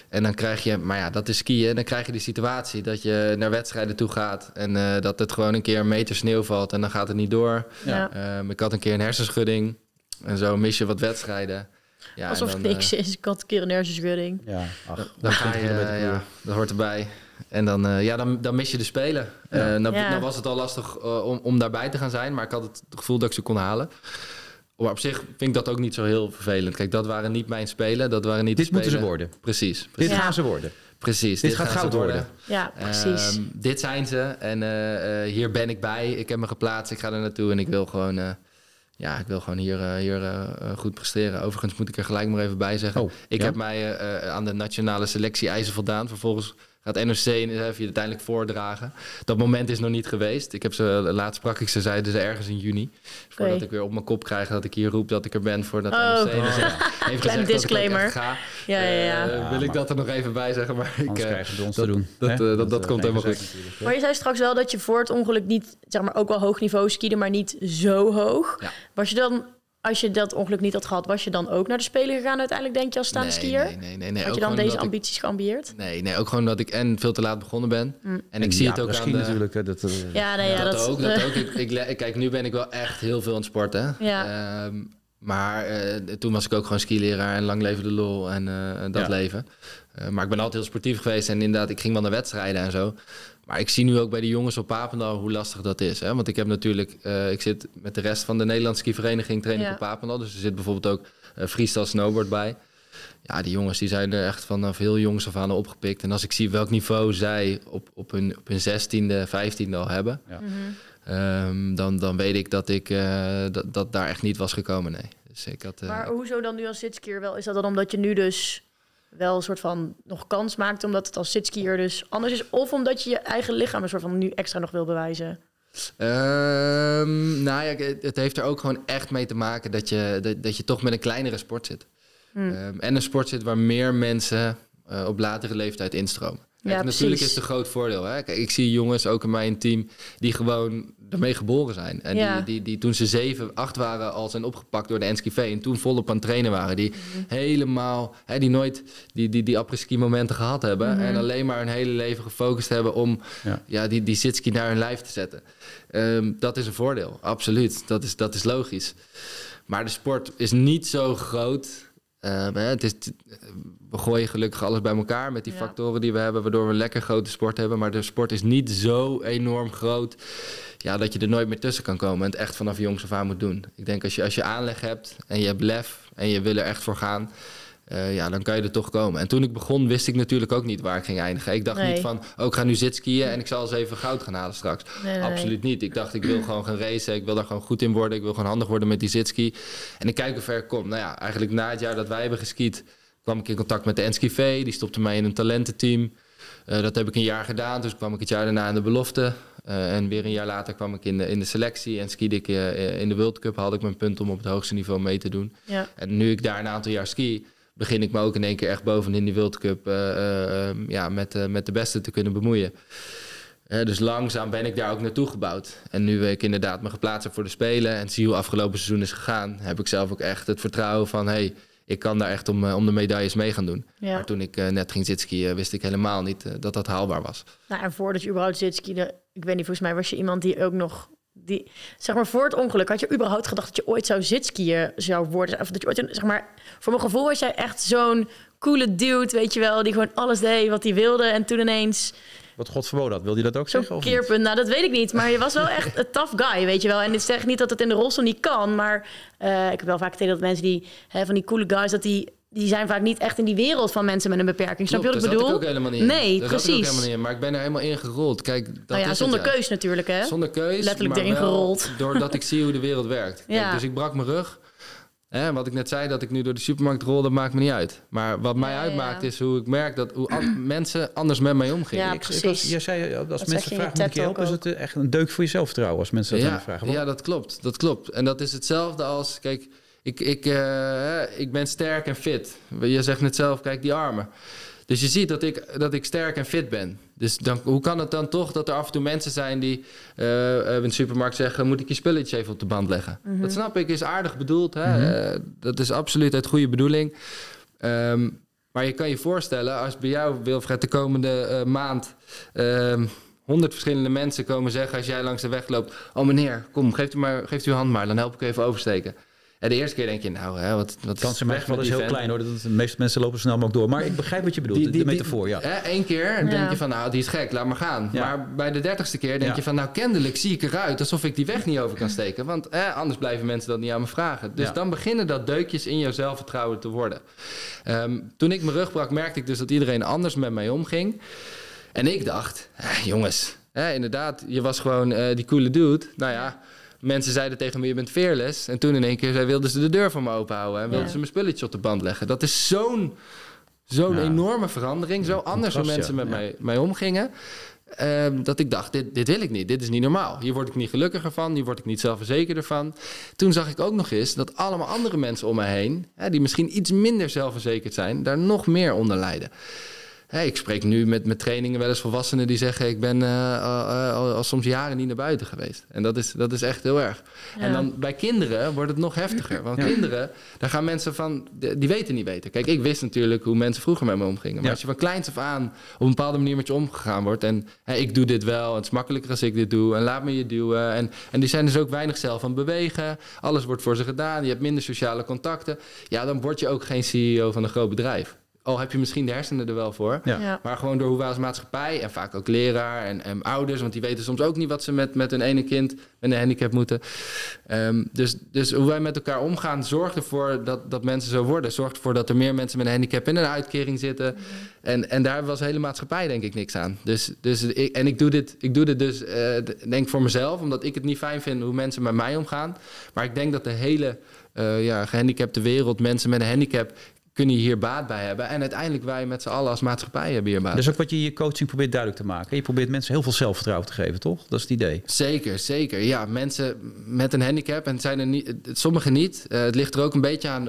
En dan krijg je, maar ja, dat is skiën. Dan krijg je die situatie dat je naar wedstrijden toe gaat. En eh, dat het gewoon een keer een meter sneeuw valt en dan gaat het niet door. Ja. Ehm, ik had een keer een hersenschudding. En zo mis je wat wedstrijden. Ja, Alsof het dan, niks is. Ik had een keer een hersenschudding. ja, ach, Dan ga 120 je, ja, dat hoort erbij. En dan, eh, ja, dan, dan mis je de Spelen. Ja. Eh, dan, Ja. dan was het al lastig eh, om, om daarbij te gaan zijn. Maar ik had het gevoel dat ik ze kon halen. Maar op zich vind ik dat ook niet zo heel vervelend. Kijk, dat waren niet mijn spelen. Dat waren niet Dit de moeten ze worden. Precies. Dit precies. Ja. gaan ze worden. precies. Dit gaat gaan ze goud worden. Ja, precies. Ehm, dit zijn ze en eh, eh, hier ben ik bij. Ik heb me geplaatst, ik ga er naartoe en ik wil gewoon, eh, ja, ik wil gewoon hier, eh, hier goed presteren. Overigens moet ik er gelijk maar even bij zeggen. Oh, ik ja? heb mij aan de nationale selectie eisen voldaan. Vervolgens gaat NOC even uiteindelijk voordragen. Dat moment is nog niet geweest. Ik heb ze, laatst sprak ik ze, zeiden ze ergens in juni. Voordat Oké. ik weer op mijn kop krijg dat ik hier roep dat ik er ben voordat Oh. NOC dus, [laughs] dat ik ook disclaimer. ga. ja, ja, ja. Eh, Ja, wil ik dat er nog even bij zeggen, maar ik... Anders eh, krijgen ons dat- te doen. dat, eh, dat- dat komt helemaal hè? Maar je zei straks wel dat je voor het ongeluk niet, zeg maar, ook wel hoog niveau skiede, maar niet zo hoog. Ja. Was je dan, als je dat ongeluk niet had gehad, was je dan ook naar de Spelen gegaan uiteindelijk, denk je, als staande nee, skier? Nee, nee, nee. nee. Had Ook je dan deze ik- ambities geambieerd? Nee, nee, ook gewoon dat ik en veel te laat begonnen ben. Mm. En ik zie ja, het ook aan misschien de... natuurlijk. hè, Dat, eh, Ja, nee, ja, dat, dat, ook, dat [laughs] ook. Ik, kijk, nu ben ik wel echt heel veel aan het sporten. Ja. Ehm, maar eh, toen was ik ook gewoon skileraar en lang leven de lol en eh, dat Ja. leven. Eh, maar ik ben altijd heel sportief geweest en inderdaad, ik ging wel naar wedstrijden en zo. Maar ik zie nu ook bij de jongens op Papendal hoe lastig dat is. Hè? Want ik heb natuurlijk, eh, ik zit met de rest van de Nederlandse skivereniging train ik Ja. op Papendal. Dus er zit bijvoorbeeld ook freestyle snowboard bij. Ja, die jongens die zijn er echt vanaf heel jongs af aan opgepikt. En als ik zie welk niveau zij op, op hun, op hun 16e, 15e al hebben, Ja. Mhm. Ehm, dan, dan weet ik dat ik eh, dat, dat daar echt niet was gekomen. Nee. Dus ik had, eh, Maar hoezo dan nu als zitskier wel? Is dat dan omdat je nu dus wel een soort van nog kans maakt, omdat het als zitskier dus anders is? Of omdat je je eigen lichaam een soort van nu extra nog wil bewijzen? Ehm, nou ja, het, heeft er ook gewoon echt mee te maken dat je, dat, dat je toch met een kleinere sport zit. Hm. Ehm, en een sport zit waar meer mensen eh, op latere leeftijd instromen. Kijk, Ja, natuurlijk precies. is het een groot voordeel. Hè? Kijk, ik zie jongens, ook in mijn team, die gewoon ermee geboren zijn. En Ja. die, die, die toen ze zeven, acht waren al zijn opgepakt door de NSKV... en toen volop aan het trainen waren. Die Mhm. helemaal, hè, die nooit die, die, die après-ski momenten gehad hebben... Mhm. en alleen maar hun hele leven gefocust hebben om Ja. ja. die, die sitski naar hun lijf te zetten. Ehm, dat is een voordeel, absoluut. Dat is, dat is logisch. Maar de sport is niet zo groot... Ehm, hè, het is, we gooien gelukkig alles bij elkaar met die Ja. factoren die we hebben, waardoor we een lekker grote sport hebben. Maar de sport is niet zo enorm groot ja, dat je er nooit meer tussen kan komen en het echt vanaf jongs af aan moet doen. Ik denk als je, als je aanleg hebt en je hebt lef en je wil er echt voor gaan, eh, ja, dan kan je er toch komen. En toen ik begon, wist ik natuurlijk ook niet waar ik ging eindigen. Ik dacht Nee. niet van, oh, ik ga nu zitskiën en ik zal eens even goud gaan halen straks. Nee, nee, nee. Absoluut niet. Ik dacht, ik wil gewoon gaan racen. Ik wil daar gewoon goed in worden. Ik wil gewoon handig worden met die zitski. En ik kijk hoe ver ik kom. Nou ja, eigenlijk na het jaar dat wij hebben geskiet... kwam ik in contact met de NSKV. Die stopte mij in een talententeam. Eh, dat heb ik een jaar gedaan. Dus kwam ik het jaar daarna in de belofte. Eh, en weer een jaar later kwam ik in de, in de selectie. En skiede ik eh, in de World Cup. Had ik mijn punt om op het hoogste niveau mee te doen. Ja. En nu ik daar een aantal jaar ski... begin ik me ook in één keer echt bovenin die World Cup... eh, eh, ehm, ja, met, met de beste te kunnen bemoeien. Dus langzaam ben ik daar ook naartoe gebouwd. En nu ik inderdaad me geplaatst heb voor de Spelen... en zie hoe afgelopen seizoen is gegaan... heb ik zelf ook echt het vertrouwen van... hey, ik kan daar echt om, eh, om de medailles mee gaan doen. Ja. Maar toen ik eh, net ging zitskiën... wist ik helemaal niet eh, dat dat haalbaar was. Nou, en voordat je überhaupt zitskiede, ik weet niet, volgens mij was je iemand die ook nog, die, zeg maar voor het ongeluk, had je überhaupt gedacht dat je ooit zou zitskiën zou worden? Of dat je ooit, zeg maar, voor mijn gevoel was jij echt zo'n coole dude, weet je wel, die gewoon alles deed wat hij wilde en toen ineens Wat God verboden had. Wil je dat ook zo'n zeggen? of niet? keerpunt. Nou, dat weet ik niet, maar je was wel echt een tough guy, weet je wel. En dit zeg niet dat het in de rolstoel niet kan, maar eh, ik heb wel vaak tegen dat mensen die, hè, van die coole guys, dat die, die zijn vaak niet echt in die wereld van mensen met een beperking. Snap je wat ik bedoel? zat ik ook helemaal niet in. Nee, daar Zat ik ook precies. helemaal niet in. Maar ik ben er helemaal in gerold. Kijk, dat nou ja, is het zonder keus natuurlijk, hè? Zonder keus, Letterlijk maar erin wel gerold. Doordat ik zie hoe de wereld werkt. Kijk, Ja. Dus ik brak mijn rug. Hè, wat ik net zei, dat ik nu door de supermarkt rol, dat maakt me niet uit. Maar wat mij Ja, uitmaakt ja. is hoe ik merk dat hoe an- [clears throat] mensen anders met mij omgingen. Ja, Ik- Ik- ik precies. was- jij zei, eh, als Dat mensen vragen, moet ik je helpen? Is het eh, echt een deuk voor je zelfvertrouwen als mensen dat aan ja, je vragen? Want- ja, dat klopt. Dat klopt. En dat is hetzelfde als, kijk, ik, ik, eh, ik ben sterk en fit. Je zegt net zelf, kijk die armen. Dus je ziet dat ik, dat ik sterk en fit ben. Dus dan, hoe kan het dan toch dat er af en toe mensen zijn die eh, eh, in de supermarkt zeggen: Moet ik je spulletje even op de band leggen? Mhm. Dat snap ik, is aardig bedoeld. Hè? Eh, dat is absoluut uit goede bedoeling. Ehm, maar je kan je voorstellen, als bij jou, Wilfred, de komende eh, maand. ehm, honderd verschillende mensen komen zeggen als jij langs de weg loopt: Oh meneer, kom, geeft u, maar, geeft u uw hand maar, dan help ik u even oversteken. En de eerste keer denk je, nou, hè, wat, wat De kans in weg mijn geval met is die heel vent. klein hoor. Dat de meeste mensen lopen snel mogelijk door. Maar ik begrijp wat je bedoelt. de metafoor, ja. Eén keer denk Ja. je van, nou, die is gek, laat maar gaan. Ja. Maar bij de dertigste keer denk Ja. je van, nou, kennelijk zie ik eruit alsof ik die weg niet over kan steken. Want eh, anders blijven mensen dat niet aan me vragen. Dus Ja. dan beginnen dat deukjes in je zelfvertrouwen te worden. Ehm, toen ik mijn rug brak, merkte ik dus dat iedereen anders met mij omging. En ik dacht, eh, jongens, hè, inderdaad, je was gewoon eh, die coole dude. Nou ja, mensen zeiden tegen me, je bent fearless. En toen in één keer wilden ze de deur voor me openhouden. En wilden Ja. ze mijn spulletje op de band leggen. Dat is zo'n zo'n Ja. enorme verandering. Zo anders hoe mensen met mij, mij omgingen. ehm, dat ik dacht, dit, dit wil ik niet. Dit is niet normaal. Hier word ik niet gelukkiger van. Hier word ik niet zelfverzekerder van. Toen zag ik ook nog eens dat allemaal andere mensen om mij heen... Hè, die misschien iets minder zelfverzekerd zijn... daar nog meer onder lijden. Hè, ik spreek nu met, met trainingen wel eens volwassenen die zeggen... ik ben eh, al, al- al soms jaren niet naar buiten geweest. En dat is, dat is echt heel erg. Ja. En dan bij kinderen wordt het nog heftiger. Want Ja. kinderen, daar gaan mensen van... die weten niet weten. Kijk, ik wist natuurlijk hoe mensen vroeger met me omgingen. Maar Ja. als je van kleins af aan op een bepaalde manier met je omgegaan wordt... en hè, ik doe dit wel, het is makkelijker als ik dit doe... en laat me je duwen. En, en die zijn dus ook weinig zelf aan het bewegen. Alles wordt voor ze gedaan. Je hebt minder sociale contacten. Ja, dan word je ook geen CEO van een groot bedrijf. Al heb je misschien de hersenen er wel voor. Ja. Ja. Maar gewoon door hoe wij als maatschappij en vaak ook leraar en, en ouders, want die weten soms ook niet wat ze met, met hun ene kind met een handicap moeten. Ehm, dus, dus hoe wij met elkaar omgaan, zorgt ervoor dat, dat mensen zo worden. Zorgt ervoor dat er meer mensen met een handicap in een uitkering zitten. En, en daar we als hele maatschappij denk ik niks aan. Dus, dus ik, en ik doe dit, ik doe dit dus eh, d- denk voor mezelf, omdat ik het niet fijn vind hoe mensen met mij omgaan. Maar ik denk dat de hele eh, ja, gehandicapte wereld, mensen met een handicap, kunnen hier baat bij hebben. En uiteindelijk wij met z'n allen als maatschappij hebben hier baat Dat is ook wat je in je coaching probeert duidelijk te maken. Je probeert mensen heel veel zelfvertrouwen te geven, toch? Dat is het idee. Zeker, zeker. Ja, mensen met een handicap, en het zijn er niet, sommigen niet. Eh, het ligt er ook een beetje aan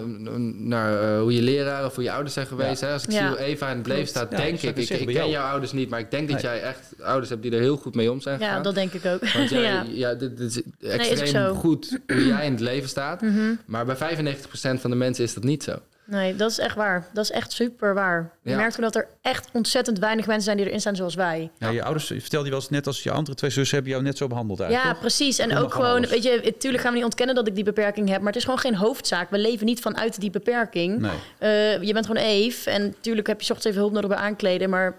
naar eh, hoe je leraar of hoe je ouders zijn geweest. Ja. Hè? Als ik Ja. zie hoe Eva in het leven staat, Ja, denk ik, ik zeggen ken jou. jouw ouders niet, maar ik denk dat jij echt ouders hebt die er heel goed mee om zijn ja, dat denk ik ook. Want jij, [laughs] ja. ja. dit, dit is extreem goed hoe jij in het leven staat. Mhm. Maar bij 95% van de mensen is dat niet zo. Nee, dat is echt waar. Dat is echt super waar. Je Ja. merkt gewoon dat er echt ontzettend weinig mensen zijn die erin staan zoals wij. Ja, je ouders, je vertelde je wel eens net als je andere twee zussen hebben jou net zo behandeld uit, Ja, toch? precies. En ook gewoon alles. weet je, natuurlijk gaan we niet ontkennen dat ik die beperking heb, maar het is gewoon geen hoofdzaak. We leven niet vanuit die beperking. Nee. Eh, je bent gewoon Eve en natuurlijk heb je 's ochtends even hulp nodig bij aankleden, maar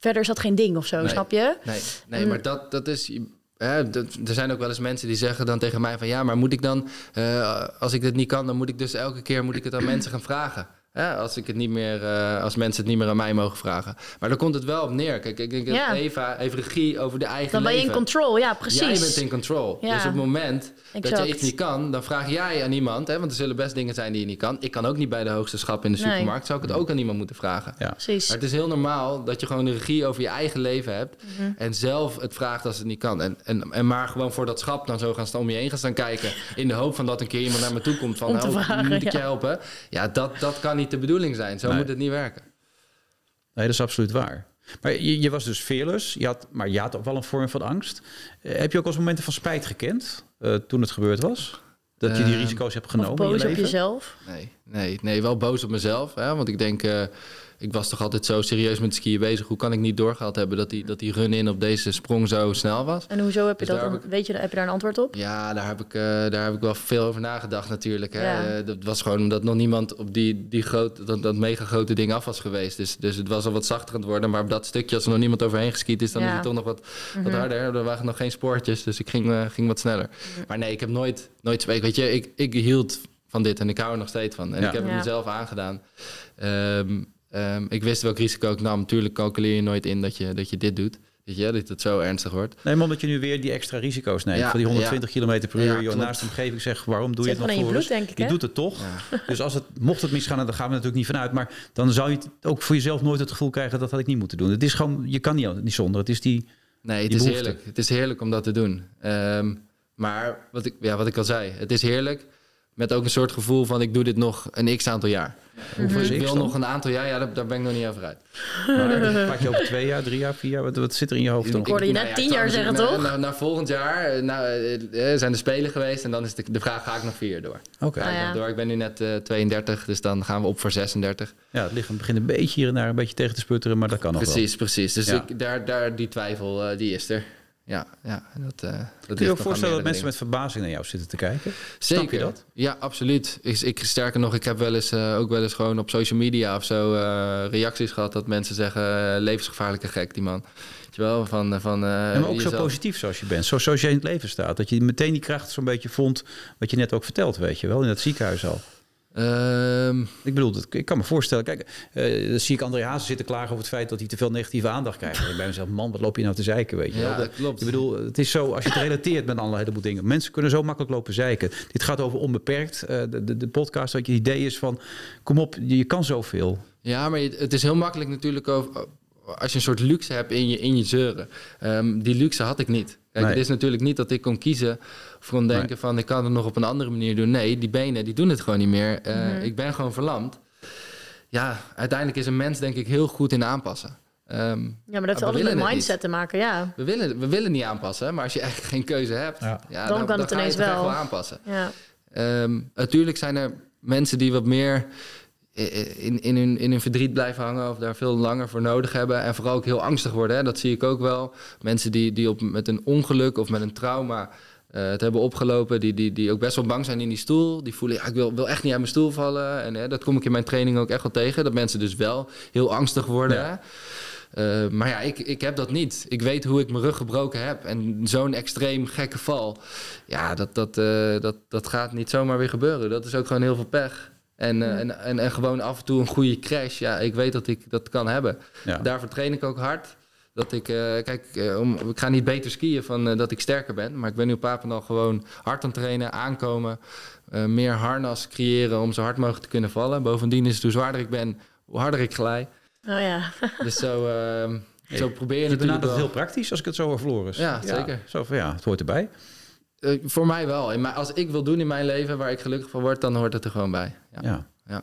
verder is dat geen ding of zo, Nee. snap je? Nee, nee Mm. maar dat, dat is. Er zijn ook wel eens mensen die zeggen dan tegen mij van ja, maar moet ik dan, eh, als ik dit niet kan, dan moet ik dus elke keer moet ik het aan mensen gaan vragen. Hè, als, ik het niet meer, eh, als mensen het niet meer aan mij mogen vragen. Maar daar komt het wel op neer. Kijk, ik denk dat. Eva heeft regie over de eigen Dan ben je leven. in control, ja, precies. Jij bent in control. Ja. Dus op het moment dat je iets niet kan, dan vraag jij aan iemand. Hè, want er zullen best dingen zijn die je niet kan. Ik kan ook niet bij de hoogste schap in de Nee. supermarkt. Zou ik het ook aan iemand moeten vragen. Ja. Precies. Maar het is heel normaal dat je gewoon de regie over je eigen leven hebt. Mhm. En zelf het vraagt als het niet kan. En, en, en maar gewoon voor dat schap dan zo gaan staan om je heen gaan staan kijken. In de hoop van dat een keer iemand naar me toe komt van Om te vragen, moet ik je helpen. Ja, dat, dat kan niet de bedoeling zijn. Zo Nee. moet het niet werken. Nee, dat is absoluut waar. Maar je, je was dus fearless, je had, maar je had ook wel een vorm van angst. Eh, heb je ook als momenten van spijt gekend eh, toen het gebeurd was? Dat je die Ehm, risico's hebt Of genomen in je boos op leven? jezelf. Nee, nee, nee, wel boos op mezelf. Hè? Want ik denk, eh, ik was toch altijd zo serieus met skiën bezig. Hoe kan ik niet doorgehad hebben dat die, dat die run-in op deze sprong zo snel was? En hoezo heb je Dus dat heb weet je, heb je daar een antwoord op? Ja, daar heb ik, eh, daar heb ik wel veel over nagedacht natuurlijk. Hè. Ja. Eh, dat was gewoon omdat nog niemand op die, die groot, dat, dat mega grote ding af was geweest. Dus, dus het was al wat zachter aan het worden. Maar op dat stukje, als er nog niemand overheen geskiet is, dan Ja. is het toch nog wat, wat Mhm. harder. Er waren nog geen spoortjes, dus ik ging, eh, ging wat sneller. Maar nee, ik heb nooit, nooit weet je, ik, ik hield van dit en ik hou er nog steeds van. En Ja. ik heb het mezelf aangedaan. Ehm, ehm, ik wist welk risico ik nam. Natuurlijk calculeer je nooit in dat je, dat je dit doet. Weet je, dat het zo ernstig wordt. Nee, maar omdat je nu weer die extra risico's neemt. Ja, Van die 120 km per uur. Ja, naast de omgeving zegt, waarom doe je het nog voor bloed, ons? denk ik, Je hè? doet het toch. Ja. [laughs] Dus als het, mocht het misgaan, daar gaan we natuurlijk niet vanuit. Maar dan zou je het ook voor jezelf nooit het gevoel krijgen... dat had ik niet moeten doen. Het is gewoon, je kan niet, niet zonder. Het is die... Nee, het Die is behoefte. heerlijk. Het is heerlijk om dat te doen. Ehm, maar wat ik, ja, wat ik al zei, het is heerlijk met ook een soort gevoel van ik doe dit nog een x aantal jaar. Hoeveel is Ik wil nog een aantal jaar, ja, daar, daar ben ik nog niet over uit. Maar [laughs] pak je over twee jaar, drie jaar, vier jaar? Wat, wat zit er in je hoofd dan? Ik hoorde je net nou tien ik zou jaar zeggen, natuurlijk toch? Na, na, na volgend jaar eh, nou, eh, eh, zijn de Spelen geweest en dan is de, de vraag, ga ik nog vier jaar door? Oké. Ah, ja. door? Ik ben nu net eh, 32, dus dan gaan we op voor 36. Ja, het lichaam begint een beetje hier en daar een beetje tegen te sputteren, maar dat kan nog wel. Precies, precies. Dus Ja. ik, daar, daar, die twijfel, eh, die is er. Ja, ja en dat, eh, dat Kun je ook voorstellen dat mensen dingen. met verbazing naar jou zitten te kijken? Zeker. Snap je dat? Ja, absoluut. Ik, ik, sterker nog, ik heb wel eens, eh, ook wel eens gewoon op social media of zo eh, reacties gehad dat mensen zeggen, levensgevaarlijke gek, die man. Weet je wel, van... van eh, Ja, maar ook zo positief zoals je bent. Zo, zoals jij in het leven staat. Dat je meteen die kracht zo'n beetje vond. Wat je net ook vertelt, weet je wel. In het ziekenhuis al. Ehm, Ik bedoel, ik kan me voorstellen. Kijk, eh, dan zie ik André Hazes zitten klagen over het feit dat hij te veel negatieve aandacht krijgt. En [laughs] ik bij mezelf, man, wat loop je nou te zeiken, weet je Ja, wel. dat klopt. Ik bedoel, het is zo, als je het relateert met een heleboel dingen. Mensen kunnen zo makkelijk lopen zeiken. Dit gaat over onbeperkt. Eh, de, de, de podcast, dat je idee is van, kom op, je, je kan zoveel. Ja, maar het is heel makkelijk natuurlijk over, als je een soort luxe hebt in je, in je zeuren. Ehm, die luxe had ik niet. Kijk, Nee. Het is natuurlijk niet dat ik kon kiezen of kon denken Nee. van ik kan het nog op een andere manier doen. Nee, die benen die doen het gewoon niet meer. Eh, Mhm. Ik ben gewoon verlamd. Ja, uiteindelijk is een mens denk ik heel goed in aanpassen. Ehm, Ja, maar dat heeft altijd met het mindset niet. te maken, ja. we, willen, we willen niet aanpassen, maar als je eigenlijk geen keuze hebt, Ja. ja. Dan kan het ga je ineens toch echt wel. aanpassen. ja. Ehm, natuurlijk zijn er mensen die wat meer in, in, hun, in hun verdriet blijven hangen of daar veel langer voor nodig hebben. En vooral ook heel angstig worden. Hè? Dat zie ik ook wel. Mensen die, die op, met een ongeluk of met een trauma eh, het hebben opgelopen, die, die, die ook best wel bang zijn in die stoel. Die voelen, ja, ik wil, wil echt niet uit mijn stoel vallen. En hè, dat kom ik in mijn training ook echt wel tegen. Dat mensen dus wel heel angstig worden. Ja. Eh, maar ja, ik, ik heb dat niet. Ik weet hoe ik mijn rug gebroken heb. En zo'n extreem gekke val, ja, dat, dat, eh, dat, dat gaat niet zomaar weer gebeuren. Dat is ook gewoon heel veel pech. En, eh, en, en, en gewoon af en toe een goede crash. Ja, ik weet dat ik dat kan hebben. Ja. Daarvoor train ik ook hard. Dat ik, eh, kijk, eh, om, ik ga niet beter skiën van dat ik sterker ben. Maar ik ben nu op Papendal gewoon hard aan het trainen, aankomen. meer harnas creëren om zo hard mogelijk te kunnen vallen. Bovendien is het hoe zwaarder ik ben, hoe harder ik glij. Oh ja. [laughs] Dus zo, ehm, zo probeer je, Je natuurlijk benadert het heel praktisch als ik het zo hoor, Floris. Ja, zeker. Zo van, ja, het hoort erbij. Eh, voor mij wel. En maar als ik wil doen in mijn leven waar ik gelukkig van word, dan hoort het er gewoon bij. Ja. Ja. Ja.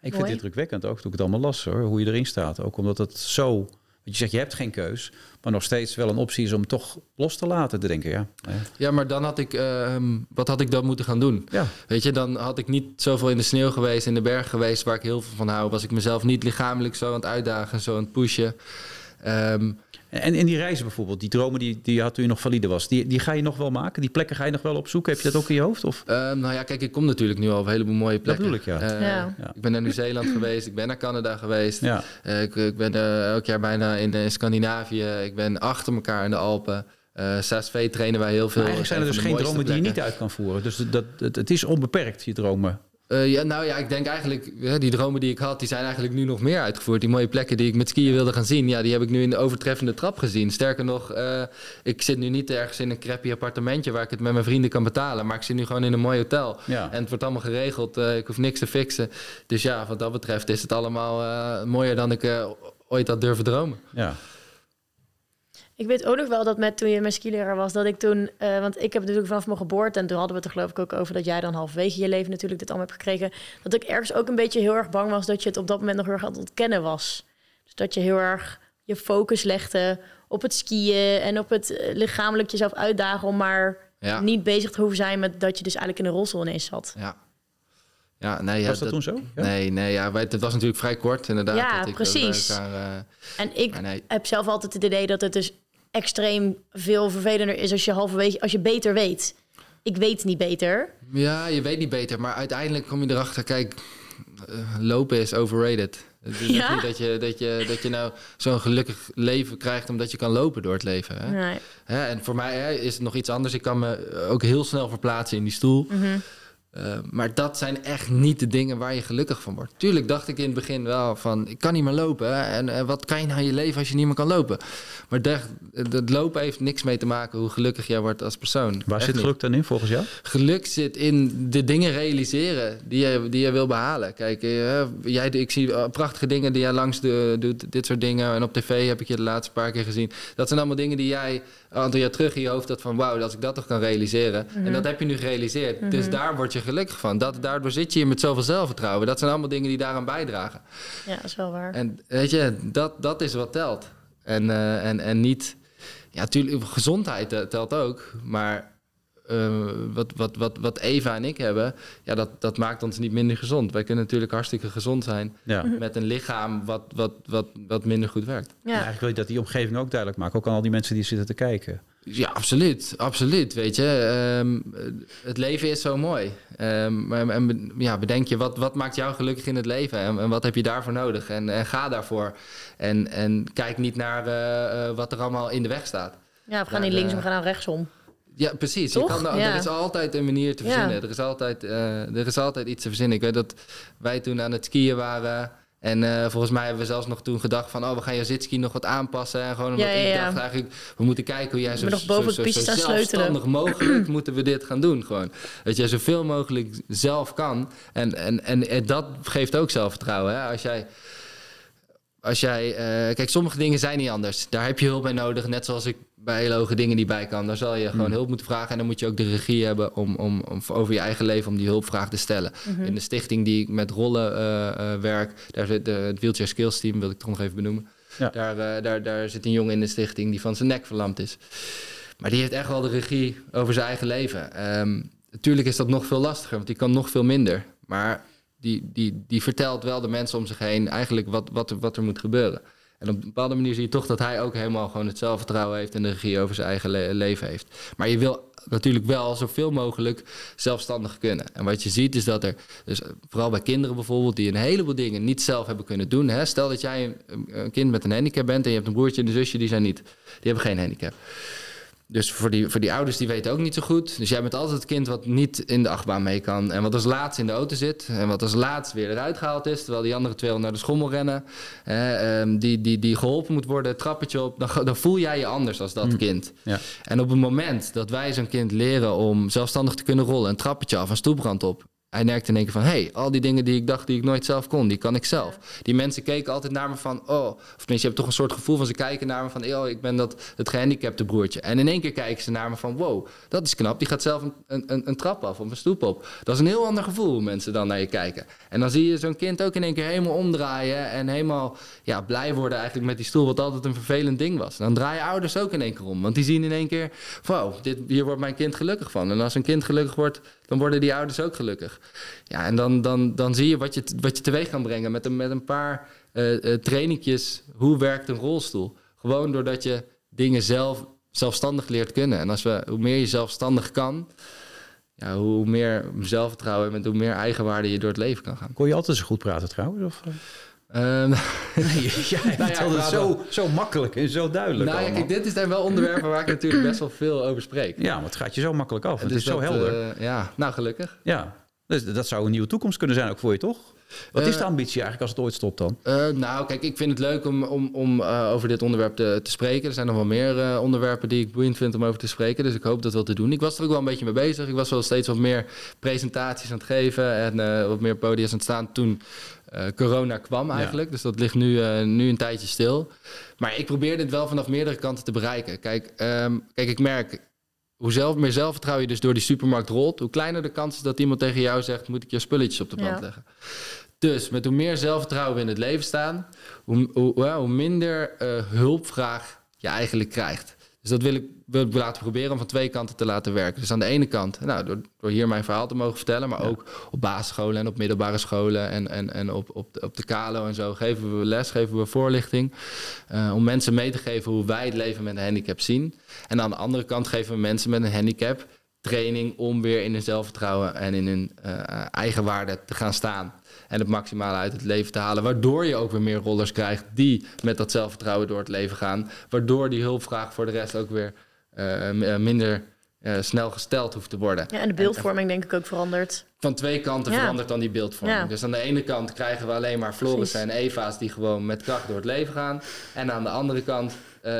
Ik vind Mooi. dit drukwekkend ook, toen ik het allemaal las hoor, hoe je erin staat. Ook omdat het zo, wat je zegt, je hebt geen keus, maar nog steeds wel een optie is om toch los te laten. Te denken, ja. ja. Ja, maar dan had ik, ehm, wat had ik dan moeten gaan doen? Ja, Weet je, dan had ik niet zoveel in de sneeuw geweest, in de berg geweest, waar ik heel veel van hou. Was ik mezelf niet lichamelijk zo aan het uitdagen, zo aan het pushen. Ehm, En in die reizen bijvoorbeeld, die dromen die, die je had toen je nog valide was, die, die ga je nog wel maken? Die plekken ga je nog wel opzoeken? Heb je dat ook in je hoofd? Of? ehm, nou ja, kijk, ik kom natuurlijk nu al op een heleboel mooie plekken. bedoel ik, ja. Eh, Ja. Ja. Ik ben naar Nieuw-Zeeland [laughs] geweest, ik ben naar Canada geweest. Ja, Eh, ik, ik ben eh, elk jaar bijna in Scandinavië. Ik ben achter elkaar in de Alpen. Eh CSV trainen wij heel veel. maar eigenlijk zijn er dus geen dromen die je niet uit kan voeren. Dus dat, het, het is onbeperkt, je dromen. Eh, ja, nou ja, ik denk eigenlijk, hè, die dromen die ik had, die zijn eigenlijk nu nog meer uitgevoerd. Die mooie plekken die ik met skiën wilde gaan zien, ja, die heb ik nu in de overtreffende trap gezien. Sterker nog, eh, ik zit nu niet ergens in een crappy appartementje waar ik het met mijn vrienden kan betalen. Maar ik zit nu gewoon in een mooi hotel. Ja. En het wordt allemaal geregeld. eh, ik hoef niks te fixen. Dus ja, wat dat betreft is het allemaal mooier dan ik ooit had durven dromen. Ja. Ik weet ook nog wel dat met toen je mijn skileraar was, dat ik toen, eh, want ik heb natuurlijk vanaf mijn geboorte, en toen hadden we het er geloof ik ook over dat jij dan halverwege je leven natuurlijk dit allemaal hebt gekregen, dat ik ergens ook een beetje heel erg bang was dat je het op dat moment nog heel erg aan het ontkennen was. Dus dat je heel erg je focus legde op het skiën en op het eh, lichamelijk jezelf uitdagen om maar Ja. niet bezig te hoeven zijn met dat je dus eigenlijk in een rolstoel ineens zat. Ja. Ja, nee, ja, was dat, toen zo? Ja? Nee, nee, ja, wij, het was natuurlijk vrij kort inderdaad. Ja, dat ik, eh, precies. elkaar, En ik nee, heb zelf altijd het idee dat het dus extreem veel vervelender is als je halverwege, als je beter weet. Ik weet niet beter. Ja, je weet niet beter, maar uiteindelijk kom je erachter, kijk, eh, lopen is overrated. Het is [laughs] Ja? niet dat je, dat je, dat je nou zo'n gelukkig leven krijgt omdat je kan lopen door het leven. Hè? Nee. Hè, en voor mij hè, is het nog iets anders. Ik kan me ook heel snel verplaatsen in die stoel. Mhm. Uh, maar dat zijn echt niet de dingen waar je gelukkig van wordt. Tuurlijk dacht ik in het begin wel van, ik kan niet meer lopen. hè, En, en wat kan je nou in je leven als je niet meer kan lopen? Maar dat, dat lopen heeft niks mee te maken hoe gelukkig jij wordt als persoon. Waar Echt zit niet. geluk dan in volgens jou? Geluk zit in de dingen realiseren die je, die je wil behalen. Kijk, eh, jij, ik zie eh, prachtige dingen die jij langs de, doet, dit soort dingen. En op tv heb ik je de laatste paar keer gezien. Dat zijn allemaal dingen die jij een aantal jaar terug in je hoofd had van... wauw, als ik dat toch kan realiseren. En dat heb je nu gerealiseerd. Dus daar word je gelukkig van. Dat, daardoor zit je hier met zoveel zelfvertrouwen. Dat zijn allemaal dingen die daaraan bijdragen. Ja, dat is wel waar. En weet je, dat, dat is wat telt. En, eh, en, en niet... Ja, natuurlijk, gezondheid eh, telt ook. Maar uh, wat, wat, wat, wat Eva en ik hebben... Ja, dat, dat maakt ons niet minder gezond. Wij kunnen natuurlijk hartstikke gezond zijn... Ja. met een lichaam wat, wat, wat, wat minder goed werkt. Ja. En eigenlijk wil je dat die omgeving ook duidelijk maken. Ook aan al die mensen die zitten te kijken. Ja, absoluut. Absoluut. Weet je, Ehm, het leven is zo mooi. Ehm, en, en ja, bedenk je, wat, wat maakt jou gelukkig in het leven? En, en wat heb je daarvoor nodig? En, en ga daarvoor. En, en kijk niet naar eh, eh, wat er allemaal in de weg staat. Ja, we gaan niet links, de- we gaan nou rechtsom. Ja, precies. Toch? Je kan, Ja. Er is altijd een manier te Ja. verzinnen. Er, is altijd, eh, er is altijd iets te verzinnen. Ik weet dat wij toen aan het skiën waren. En eh, volgens mij hebben we zelfs nog toen gedacht van... oh, we gaan je zitski nog wat aanpassen. En gewoon omdat Ja, ik dacht eigenlijk... we moeten kijken hoe jij zo, nog boven zo, zelfstandig mogelijk... [clears throat] moeten we dit gaan doen gewoon. Dat jij zoveel mogelijk zelf kan. En, en, en, en dat geeft ook zelfvertrouwen. Hè? Als jij... Als jij, eh, kijk, sommige dingen zijn niet anders. Daar heb je hulp bij nodig. Net zoals ik bij hele hoge dingen niet bij kan. Daar zal je gewoon hulp moeten vragen. En dan moet je ook de regie hebben om, om, om over je eigen leven om die hulpvraag te stellen. In de stichting die ik met rollen eh, eh, werk, daar zit de, het Wheelchair Skills Team, wil ik toch nog even benoemen. Ja. Daar, daar, daar zit een jongen in de stichting die van zijn nek verlamd is. Maar die heeft echt wel de regie over zijn eigen leven. Ehm, natuurlijk is dat nog veel lastiger, want die kan nog veel minder. Maar die, die, die vertelt wel de mensen om zich heen eigenlijk wat, wat, er, wat er moet gebeuren. En op een bepaalde manier zie je toch dat hij ook helemaal gewoon het zelfvertrouwen heeft en de regie over zijn eigen le- leven heeft. Maar je wil natuurlijk wel zoveel mogelijk zelfstandig kunnen. En wat je ziet is dat er, dus vooral bij kinderen bijvoorbeeld, die een heleboel dingen niet zelf hebben kunnen doen. Hè? Stel dat jij een, een kind met een handicap bent en je hebt een broertje en een zusje, die zijn niet. Die hebben geen handicap. Dus voor die, voor die ouders, die weten ook niet zo goed. Dus jij bent altijd het kind wat niet in de achtbaan mee kan. En wat als laatst in de auto zit. En wat als laatst weer eruit gehaald is. Terwijl die andere twee al naar de schommel rennen. Eh, ehm, die, die, die geholpen moet worden, het trappetje op. Dan, dan voel jij je anders als dat kind. Ja. En op het moment dat wij zo'n kind leren om zelfstandig te kunnen rollen. Een trappetje af, een stoeprand op. Hij merkte in één keer van, hé, hey, al die dingen die ik dacht die ik nooit zelf kon, die kan ik zelf. Die mensen keken altijd naar me van, oh, of tenminste, je hebt toch een soort gevoel van ze kijken naar me van, oh, ik ben dat het gehandicapte broertje. En in één keer kijken ze naar me van, wow, dat is knap, die gaat zelf een, een, een trap af of een stoep op. Dat is een heel ander gevoel hoe mensen dan naar je kijken. En dan zie je zo'n kind ook in één keer helemaal omdraaien en helemaal ja, blij worden eigenlijk met die stoel, wat altijd een vervelend ding was. Dan draaien ouders ook in één keer om, want die zien in één keer, wow, dit, hier wordt mijn kind gelukkig van. En als een kind gelukkig wordt, dan worden die ouders ook gelukkig. Ja, en dan, dan, dan zie je wat je, wat je teweeg kan brengen met een, met een paar eh trainingjes. Hoe werkt een rolstoel? Gewoon doordat je dingen zelf zelfstandig leert kunnen. En als we, hoe meer je zelfstandig kan, ja, hoe meer zelfvertrouwen en met hoe meer eigenwaarde je door het leven kan gaan. Kon je altijd zo goed praten trouwens? Of, eh? Ehm, [laughs] Nee, jij Nou ja, het zo, zo makkelijk en zo duidelijk nou ja, kijk, dit is dan wel onderwerpen waar ik [clears throat] natuurlijk best wel veel over spreek. Ja, maar het gaat je zo makkelijk af. Het Dus is zo helder. ja, nou gelukkig. ja. Dus dat zou een nieuwe toekomst kunnen zijn ook voor je, toch? Wat is Eh, de ambitie eigenlijk als het ooit stopt dan? Eh, nou, kijk, ik vind het leuk om, om, om eh, over dit onderwerp te, te spreken. Er zijn nog wel meer eh, onderwerpen die ik boeiend vind om over te spreken. Dus ik hoop dat wel te doen. Ik was er ook wel een beetje mee bezig. Ik was wel steeds wat meer presentaties aan het geven en eh, wat meer podiums aan het staan toen eh, corona kwam eigenlijk. Dus dat ligt nu, eh, nu een tijdje stil. Maar ik probeer dit wel vanaf meerdere kanten te bereiken. Kijk, ehm, kijk ik merk hoe zelf, meer zelfvertrouwen je dus door die supermarkt rolt, hoe kleiner de kans is dat iemand tegen jou zegt: Moet ik je spulletjes op de band Ja. leggen? Dus met hoe meer zelfvertrouwen we in het leven staan, hoe, hoe minder eh, hulpvraag je eigenlijk krijgt. Dus dat wil ik, wil ik laten proberen om van twee kanten te laten werken. Dus aan de ene kant, nou, door, door hier mijn verhaal te mogen vertellen, maar ook op basisscholen en op middelbare scholen en, en, en op, op, de, op de Kalo en zo geven we les, geven we voorlichting. eh, om mensen mee te geven hoe wij het leven met een handicap zien. En aan de andere kant geven we mensen met een handicap training om weer in hun zelfvertrouwen en in hun eh, eigenwaarde te gaan staan. En het maximale uit het leven te halen. Waardoor je ook weer meer rollers krijgt die met dat zelfvertrouwen door het leven gaan. Waardoor die hulpvraag voor de rest ook weer eh, minder eh, snel gesteld hoeft te worden. Ja, en de beeldvorming denk ik ook verandert. Van twee kanten Ja. verandert dan die beeldvorming. Ja. Dus aan de ene kant krijgen we alleen maar Floris en Eva's die gewoon met kracht door het leven gaan. En aan de andere kant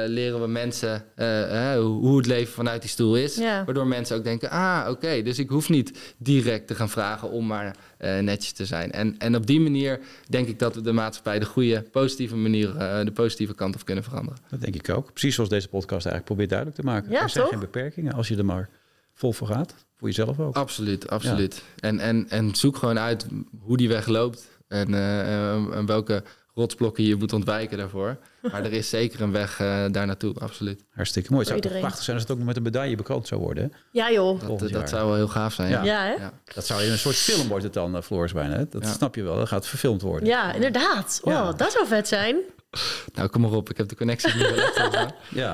leren we mensen eh, eh, hoe het leven vanuit die stoel is. Ja. Waardoor mensen ook denken, ah oké, dus ik hoef niet direct te gaan vragen om maar eh, netjes te zijn. En, en op die manier denk ik dat we de maatschappij de goede, positieve manier, eh, de positieve kant op kunnen veranderen. Dat denk ik ook. Precies zoals deze podcast eigenlijk probeert duidelijk te maken. Ja, er zijn toch? geen beperkingen als je er maar vol voor gaat. Voor jezelf ook. Absoluut, absoluut. En, en, en zoek gewoon uit hoe die weg loopt en, eh, eh, en welke rotsblokken je moet ontwijken daarvoor. Maar er is zeker een weg eh, daar naartoe, absoluut. Hartstikke mooi. Het zou toch prachtig zijn als het ook nog met een medaille bekroond zou worden. Hè? Ja joh. Dat, Volgend dat zou wel heel gaaf zijn. Ja. Ja. Ja, hè? Ja. Dat zou in een soort film wordt het dan, uh, Floris, bijna. Hè? Dat Ja. snap je wel. Dat gaat verfilmd worden. Ja, inderdaad. Oh, Ja. dat zou vet zijn. Nou, kom maar op. Ik heb de volgens mij. Ja.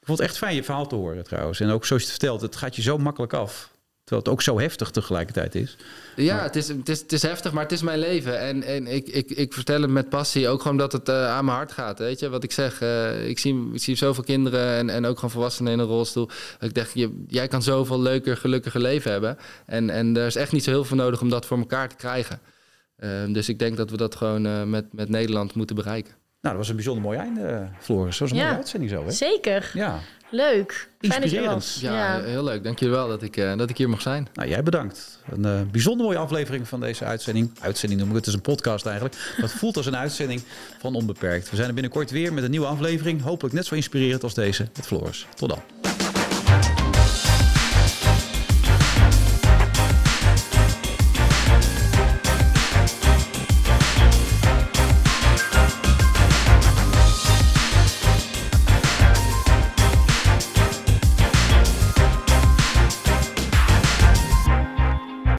Ik vond het echt fijn je verhaal te horen trouwens. En ook zoals je het vertelt, het gaat je zo makkelijk af. Terwijl het ook zo heftig tegelijkertijd is. Ja, het is, het, is, het is heftig, maar het is mijn leven. En, en ik, ik, ik vertel het met passie. Ook gewoon dat het uh, aan mijn hart gaat. Weet je wat ik zeg? Uh, ik, zie, ik zie zoveel kinderen en, en ook gewoon volwassenen in een rolstoel. Ik dacht, je, jij kan zoveel leuker, gelukkiger leven hebben. En, en er is echt niet zo heel veel nodig om dat voor elkaar te krijgen. Uh, dus ik denk dat we dat gewoon met, met Nederland moeten bereiken. Nou, dat was een bijzonder mooi einde, Floris. Dat was een ja, mooie uitzending zo, hè? Zeker. Ja. Leuk. Inspirerend. Ja, ja, heel leuk. Dank jullie wel dat ik, uh, dat ik hier mag zijn. Nou, jij bedankt. Een uh, bijzonder mooie aflevering van deze uitzending. Uitzending noem ik het, het is een podcast eigenlijk. Dat voelt als een uitzending van Onbeperkt. We zijn er binnenkort weer met een nieuwe aflevering. Hopelijk net zo inspirerend als deze met Floris. Tot dan.